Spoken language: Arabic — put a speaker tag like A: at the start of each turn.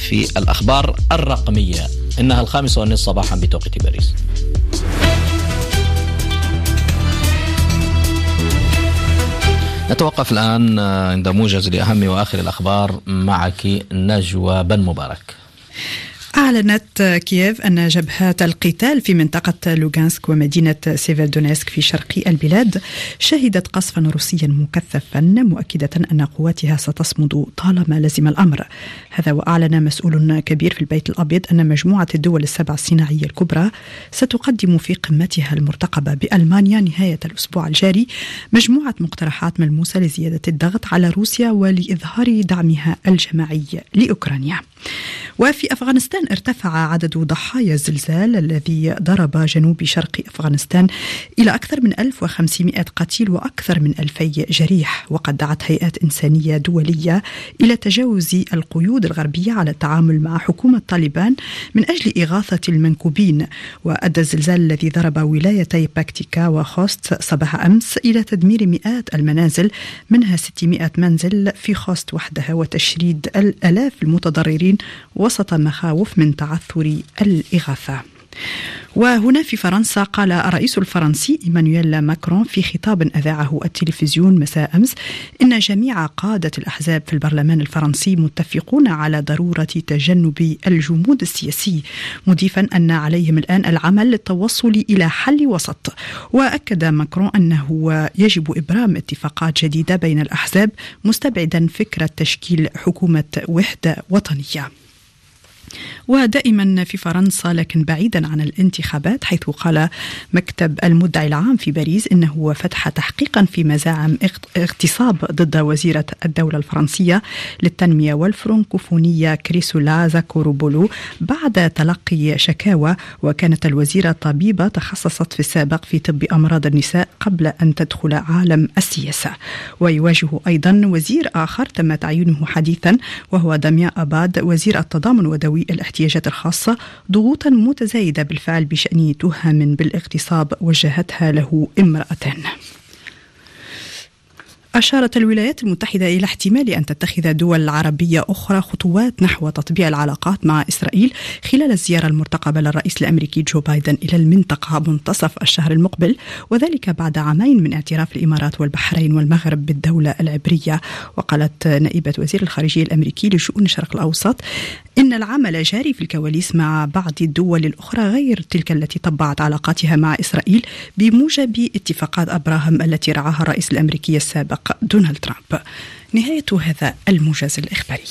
A: في الأخبار الرقمية. إنها الخامسة والنصف صباحا بتوقيت باريس. نتوقف الآن عند موجز لأهم وآخر الأخبار معك نجوى بن مبارك.
B: أعلنت كييف أن جبهات القتال في منطقة لوغانسك ومدينة سيفيردونيسك في شرق البلاد شهدت قصفا روسيا مكثفا مؤكدة أن قواتها ستصمد طالما لزم الأمر. هذا وأعلن مسؤول كبير في البيت الأبيض أن مجموعة الدول السبع الصناعية الكبرى ستقدم في قمتها المرتقبة بألمانيا نهاية الأسبوع الجاري مجموعة مقترحات ملموسة لزيادة الضغط على روسيا ولإظهار دعمها الجماعي لأوكرانيا. وفي أفغانستان ارتفع عدد ضحايا الزلزال الذي ضرب جنوب شرق أفغانستان إلى أكثر من 1500 قتيل وأكثر من 2000 جريح وقد دعت هيئات إنسانية دولية إلى تجاوز القيود الغربية على التعامل مع حكومة طالبان من أجل إغاثة المنكوبين. وأدى الزلزال الذي ضرب ولايتي باكتيكا وخوست صباح أمس إلى تدمير مئات المنازل منها 600 منزل في خوست وحدها وتشريد الالاف المتضررين وسط مخاوف من تعثر الإغاثة. وهنا في فرنسا قال الرئيس الفرنسي إيمانويل ماكرون في خطاب أذاعه التلفزيون مساء أمس إن جميع قادة الأحزاب في البرلمان الفرنسي متفقون على ضرورة تجنب الجمود السياسي مضيفا أن عليهم الآن العمل للتوصل إلى حل وسط. وأكد ماكرون أنه يجب إبرام اتفاقات جديدة بين الأحزاب مستبعدا فكرة تشكيل حكومة وحدة وطنية. ودائما في فرنسا لكن بعيدا عن الانتخابات حيث قال مكتب المدعي العام في باريس إنه فتح تحقيقا في مزاعم اغتصاب ضد وزيرة الدولة الفرنسية للتنمية والفرنكوفونية كريسولا زاكوروبولو بعد تلقي شكاوى وكانت الوزيرة طبيبة تخصصت في السابق في طب أمراض النساء قبل أن تدخل عالم السياسة. ويواجه أيضا وزير آخر تم تعيينه حديثا وهو داميان أباد وزير التضامن ودوي الاحتياجات الخاصة ضغوطا متزايدة بالفعل بشأن تهم بالاغتصاب وجهتها له امرأتان أشارت الولايات المتحدة إلى احتمال أن تتخذ دول عربية أخرى خطوات نحو تطبيع العلاقات مع إسرائيل خلال الزيارة المرتقبة للرئيس الأمريكي جو بايدن إلى المنطقة منتصف الشهر المقبل وذلك بعد عامين من اعتراف الإمارات والبحرين والمغرب بالدولة العبرية. وقالت نائبة وزير الخارجية الأمريكي لشؤون الشرق الأوسط إن العمل جاري في الكواليس مع بعض الدول الأخرى غير تلك التي طبعت علاقاتها مع إسرائيل بموجب اتفاقات أبراهام التي رعاها الرئيس الأمريكي السابق. دونالد ترامب. نهاية هذا الموجز الإخباري.